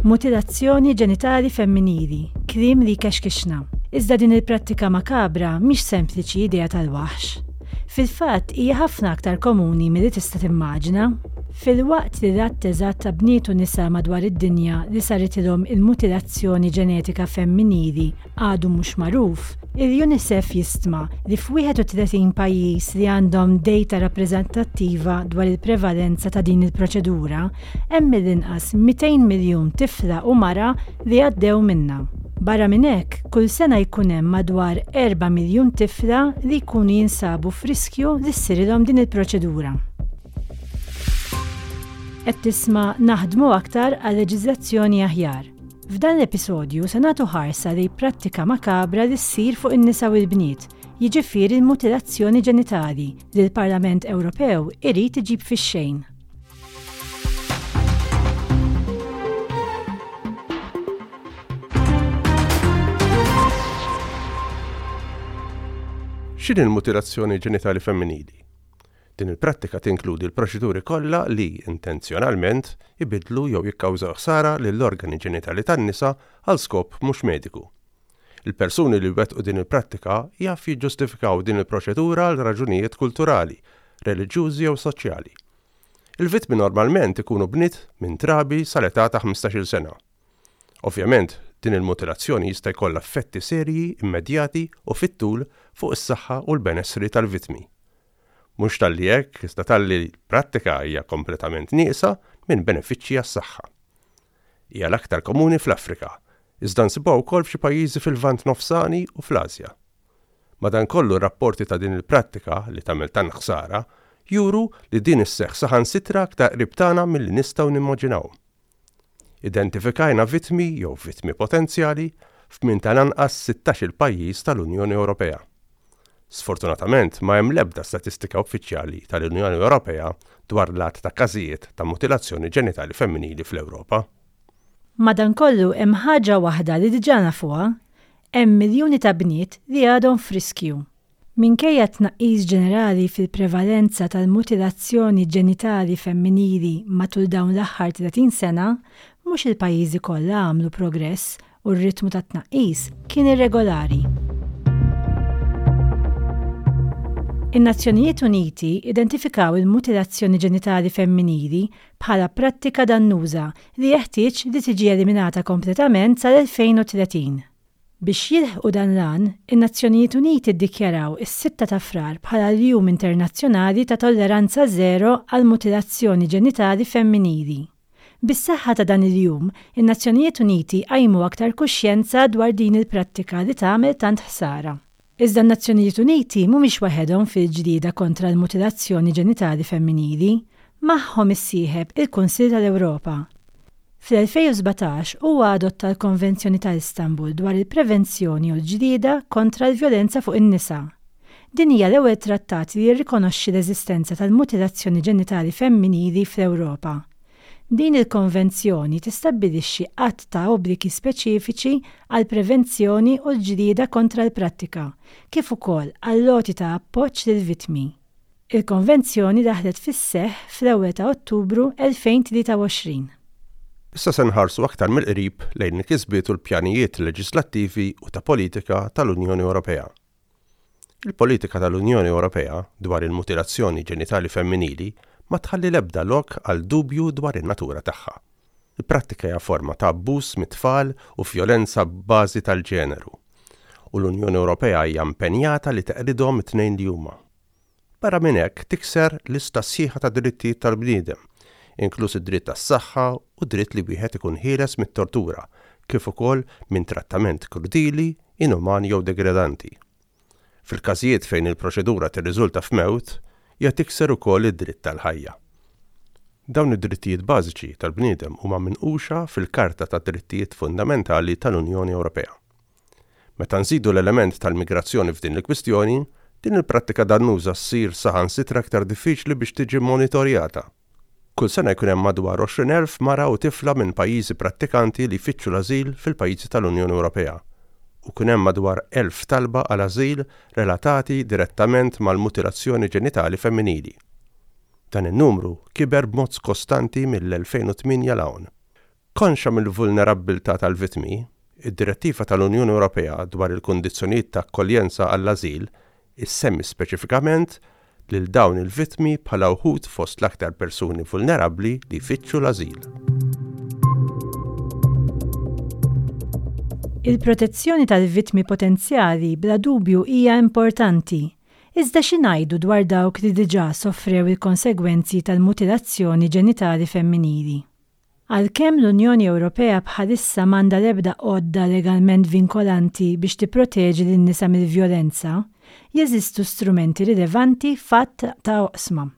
Mutilazzjoni ġenitali femminili, krim li jkexkixna. Iżda din il-prattika makabra mhix sempliċi idea tal-waħx. Fil-fatt hija ħafna aktar komuni milli tista' timmaġina. Filwaqt li l-għadd eżatt ta' bniet u nisa madwar id-dinja li saritilhom il-mutilazzjoni ġenetika femminili Għadu mhux magħruf, il-UNICEF jistma li f'31 pajjiż li għandhom dejta rappreżentattiva dwar il-prevalenza ta' din il-proċedura, hemm mill-inqas 200 miljun tifla u mara li għaddew minnha. Barra minn hekk, kull sena jkun hemm madwar erba' miljun tifla li jkunu jinsabu f'riskju li ssirilhom din il-proċedura. Qed tisma' Naħdmu aktar għal leġiżlazzjoni aħjar. F'dan l-episodju se nagħtu ħarsa lejn prattika makabra li ssir fuq in-nisa u l-bniet, jiġifieri l-mutilazzjoni ġenitali, li l-Parlament Ewropew irid iġib fix-xejn. X'inhi l-mutilazzjoni ġenitali femminili? Din il-prattika tinkludi l-proċeduri kollha li, intenzjonalment, ibiddlu jew jikkawżaw ħsara lill-organi ġenitali tan-nisa għal skop mhux mediku. Il-persuni li jwettqu din il-prattika jaf jiġġustifikaw din il-proċedura għal raġunijiet kulturali, reliġjużi jew soċjali. Il-vittmi normalment ikunu bniet minn trabi sal-età ta' ħmistax-il sena. Ovvjament, din il-mutilazzjoni jista' jkollha effetti serji immedjati u fit-tul fuq is-saħħa u l-benessri tal-vittmi. Mhux talli hekk, iżda talli l-prattika hija kompletament nieqsa minn benefiċċji għas-saħħa. Hija l-aktar komuni fl-Afrika, iżda nsibuha wkoll f'xi pajjiżi fil-Lvant Nofsani u fl-Asja. Madankollu r-rapporti ta' din il-prattika, li tagħmel tant ħsara, juru li din isseħħ saħansitra aktar qrib tagħna milli nistgħu nimmaġinaw. Identifikajna vittmi jew vittmi potenzjali f'minn tal-anqas sittax-il pajjiż tal-Unjoni Ewropea. Sfortunatament ma hemm l-ebda statistika uffiċjali tal-Unjoni Ewropea dwar l-għadd ta' każijiet ta' mutilazzjoni ġenitali femminili fl-Ewropa. Madankollu hemm ħaġa waħda li diġà nafuha, hemm miljuni ta' bniet li għadhom f'riskju Minkejja t-tnaqqis ġenerali fil-prevalenza tal-mutilazzjoni ġenitali femminili matul dawn l-aħħar 30 sena, mhux il-pajjiżi kollha għamlu progress u r-ritmu tat-tnaqqis kien irregolari. In-Nazzjonijiet Uniti identifikaw il-mutilazzjoni ġenitali femminili bħala prattika dannuża li jeħtieġ li tiġi eliminata kompletament sal-2030. Biex jilħqu dan l-għan, in-Nazzjonijiet Uniti ddikjaraw is-sitta ta' Frar bħala l-Jum Internazzjonali ta' Tolleranza Żero għall-Mutilazzjoni Ġenitali Femminili. Bis-saħħa ta' dan il-jum, in-Nazzjonijiet Uniti jqajmu aktar kuxjenza dwar din il-prattika li tagħmel tant ħsara. Iżda n-Nazzjonijiet Uniti mhumiex waħedhom fil-ġlieda kontra l-mutilazzjoni ġenitali femminili. Magħhom issieħeb il-Kunsill tal-Ewropa. Fl-2017 huwa adotta l-Konvenzjoni ta' Istanbul dwar il-prevenzjoni u l-ġlieda kontra l-vjolenza fuq in-nisa. Din hija l-ewwel trattat li jirrikonoxxi l-eżistenza tal-mutilazzjoni ġenitali femminili fl-Ewropa. Din il-Konvenzjoni tistabbilixxi għadd ta' obbligi speċifiċi għall-prevenzjoni u l-ġlieda kontra l-prattika, kif ukoll għall-għoti ta' appoġġ lill-vittmi. Il-Konvenzjoni daħlet fis-seħħ fl-ewwel ta' Ottubru 2023. Issa se nħarsu aktar mill-qrib lejn il-kisbiet u l-pjanijiet leġiżlattivi u ta' politika tal-Unjoni Ewropea Il-politika tal-Unjoni Ewropea dwar il-mutilazzjoni ġenitali femminili ma tħalli l-ebda lok għal dubju dwar in-natura tagħha. Il-prattika hija forma ta' abbuż mit-tfal u vjolenza b'bażi tal-ġeneru, u l-Unjoni Ewropea hija impenjata li teqridhom it-tnejn li huma. Barra minn hekk, tikser lista sħiħa ta' drittijiet tal-bniedem, inkluż id-dritt għas-saħħa u d-dritt li wieħed ikun ħieles mit-tortura, kif ukoll minn trattament krudili, inuman jew degradanti. Fil-każijiet fejn il-proċedura tirriżulta f'mewt, hija tikser ukoll id-dritt tal-ħajja. Dawn id-drittijiet bażiċi tal-bniedem huma minquxa fil-Karta tad-Drittijiet Fundamentali tal-Unjoni Ewropea. Meta nżidu l-element tal-migrazzjoni f'din il-kwistjoni, din il-prattika dannuża ssir saħansitra iktar diffiċli biex tiġi mmonitorjata. Kull sena jkun hemm madwar 20,000 mara u tifla minn pajjiżi prattikanti li jfittxu l-ażil fil-pajjiżi tal-Unjoni Ewropea, u jkun hemm madwar 1,000 talba għal ażil relatati direttament mal-mutilazzjoni ġenitali femminili. Dan in-numru kiber b'mod skostanti mill-2008 'l hawn. Konxja mill-vulnerabbiltà tal-vittmi, id-Direttiva tal-Unjoni Ewropea dwar il-Kundizzjonijiet ta' Akkoljenza għall-Ażil issemmi speċifikament lil dawn il-vittmi bħala wħud fost l-aktar persuni vulnerabbli li jfittxu l-ażil. Il-protezzjoni tal-vittmi potenzjali bla dubju hija importanti, iżda xi ngħidu dwar dawk li diġà sofrew il-konsegwenzi tal-mutilazzjoni ġenitali femminili? Għalkemm l-Unjoni Ewropea bħalissa m'għandha l-ebda għodda legalment vinkolanti biex tipproteġi lin-nisa mill-vjolenza, jeżistu strumenti rilevanti f'għadd ta' oqsma.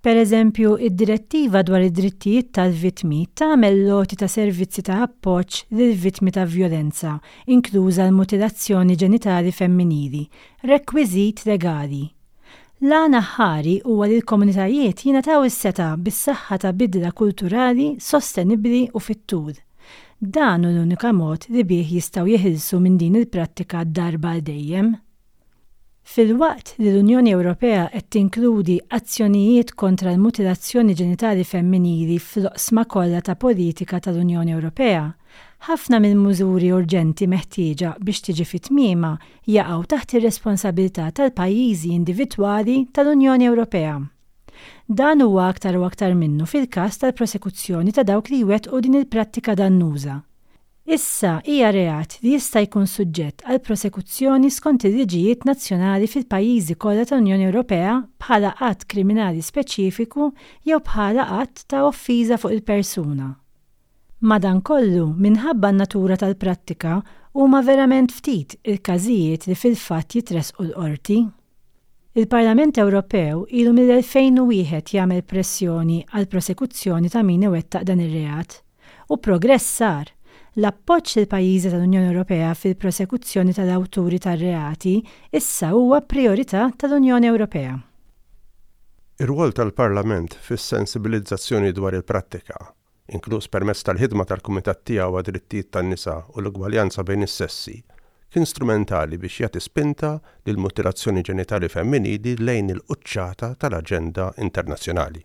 Pereżempju, id-Direttiva dwar id-Drittijiet tal-Vittmi tagħmel l-għoti ta' servizzi ta' appoġġ lill-vittmi ta' vjolenza, inkluża l-mutilazzjoni ġenitali femminili, rekwiżit legali. L-għan aħħari huwa li l-komunitajiet jingħataw is-setgħa bis-saħħa ta' bidla kulturali sostenibbli u fit-tul. Dan hu l-unika mod li bih jistgħu jeħilsu minn din il-prattika darba għal dejjem. Filwaqt li l-Unjoni Ewropea qed tinkludi azzjonijiet kontra l-mutilazzjoni ġenitali femminili fl-oqsma kollha ta' politika tal-Unjoni Ewropea, Ħafna mill-mużuri urġenti meħtieġa biex tiġi fi tmiemha jaqgħu taħt ir-responsabilità tal-pajjiżi individwali tal-Unjoni Ewropea. Dan huwa aktar u aktar minnu fil-każ tal-prosekuzzjoni ta' dawk li jwettqu din il-prattika dannuża. Issa hija reat li jista' jkun suġġett għal prosekuzzjoni skont il-liġijiet nazzjonali fil-pajjiżi kollha tal-Unjoni Ewropea bħala att kriminali speċifiku jew bħala att ta' offiża fuq il-persuna. Madankollu, minħabba n-natura tal-prattika, huma verament ftit il-każijiet li fil-fatt jitressqu l-Qorti. Il-Parlament Ewropew ilu mill-2001 jagħmel pressjoni għall-prosekuzzjoni ta' min iwettaq dan ir-reat, u progress sar. L-appoġġ lill-pajjiżi tal-Unjoni Ewropea fil-prosekuzzjoni tal-awturi tar-reati issa huwa prijorità tal-Unjoni Ewropea. Ir-rwol tal-Parlament fis-sensibilizzazzjoni dwar il-prattika inkluż permezz tal-ħidma tal-Kumitat tiegħu għad-Drittijiet tan-Nisa u l-Ugwaljanza bejn is-Sessi, kien strumentali biex jagħti spinta lill-mutilazzjoni ġenitali femminili lejn il-quċċata tal-aġenda internazzjonali.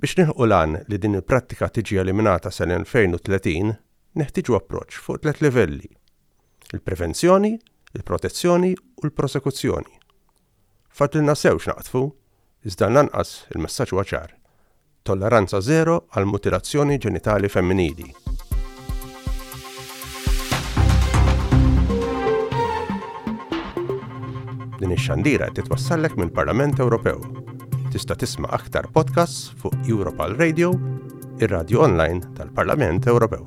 Biex nilħqu l-għan li din il-prattika tiġi eliminata sal-2030, neħtieġu approċċ fuq tliet livelli, il-prevenzjoni, il-protezzjoni u l-prosekuzzjoni. Fadlilna sew x'naqdfu, iżda lanqas il-messaġġ huwa ċar, tolleranza żero għall-mutilazzjoni ġenitali femminili. Din ix-xandira qed titwassallek mill-Parlament Ewropew. Tista' tisma' aktar podcasts fuq Europal Radio, ir-radju online tal-Parlament Ewropew.